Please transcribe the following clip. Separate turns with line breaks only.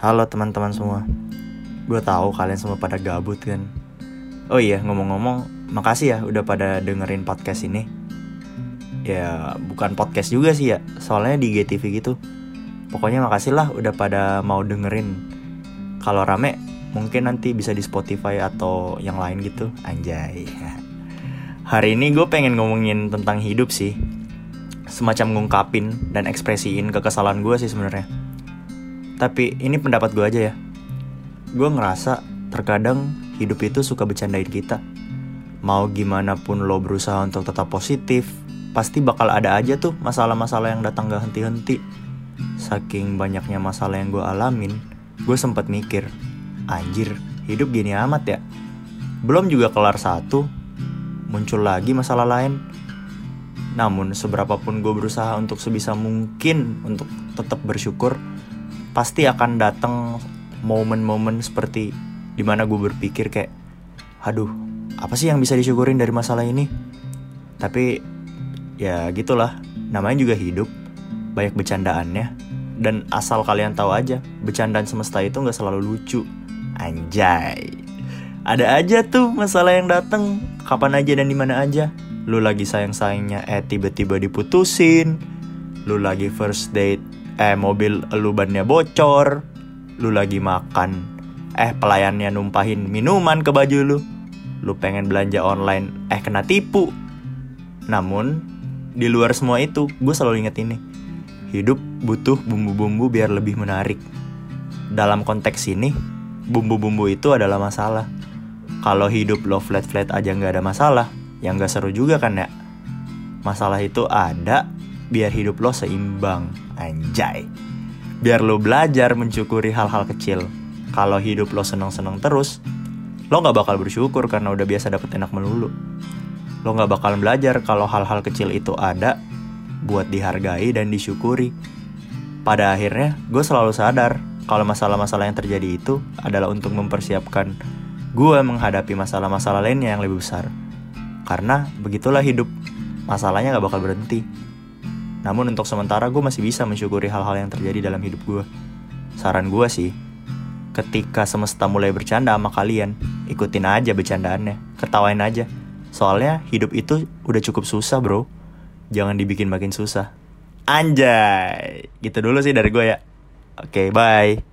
Halo teman-teman semua. Gue tahu kalian semua pada gabut kan? Oh iya ngomong-ngomong Makasih ya udah pada dengerin podcast ini. Ya bukan podcast juga sih ya Soalnya di GTV gitu. Pokoknya makasih lah udah pada mau dengerin. Kalau rame mungkin nanti bisa di Spotify atau yang lain gitu. Anjay. Hari ini gue pengen ngomongin tentang hidup sih. Semacam ngungkapin dan ekspresiin kekesalan gue sih sebenarnya tapi ini pendapat gue aja ya. Gue ngerasa terkadang hidup itu suka bercandain kita. Mau gimana pun lo berusaha untuk tetap positif, pasti bakal ada aja tuh masalah-masalah yang datang gak henti-henti. Saking banyaknya masalah yang gue alamin, gue sempat mikir, anjir, hidup gini amat ya. Belum juga kelar satu, muncul lagi masalah lain. Namun seberapapun gue berusaha untuk sebisa mungkin untuk tetap bersyukur, pasti akan datang momen-momen seperti di mana gue berpikir kayak aduh apa sih yang bisa disyukurin dari masalah ini? Tapi ya gitulah namanya juga hidup banyak bercandaannya dan asal kalian tahu aja bercandaan semesta itu nggak selalu lucu. Anjay. Ada aja tuh masalah yang datang kapan aja dan di mana aja. Lu lagi sayang sayangnya eh tiba-tiba diputusin. Lu lagi first date eh mobil lu bannya bocor, lu lagi makan, eh pelayannya numpahin minuman ke baju lu, lu pengen belanja online, eh kena tipu. Namun, di luar semua itu, gue selalu inget ini. Hidup butuh bumbu-bumbu biar lebih menarik. Dalam konteks ini, bumbu-bumbu itu adalah masalah. Kalau hidup lo flat-flat aja nggak ada masalah, yang nggak seru juga kan ya. Masalah itu ada, biar hidup lo seimbang. Anjay. Biar lo belajar mensyukuri hal-hal kecil. Kalau hidup lo seneng-seneng terus, lo gak bakal bersyukur karena udah biasa dapet enak melulu. Lo gak bakal belajar kalau hal-hal kecil itu ada buat dihargai dan disyukuri. Pada akhirnya, gue selalu sadar kalau masalah-masalah yang terjadi itu adalah untuk mempersiapkan gue menghadapi masalah-masalah lainnya yang lebih besar. Karena begitulah hidup, masalahnya gak bakal berhenti. Namun untuk sementara gue masih bisa mensyukuri hal-hal yang terjadi dalam hidup gue. Saran gue sih, ketika semesta mulai bercanda sama kalian, ikutin aja bercandaannya, ketawain aja. Soalnya hidup itu udah cukup susah bro, jangan dibikin makin susah. Anjay, gitu dulu sih dari gue ya. Oke, okay, bye.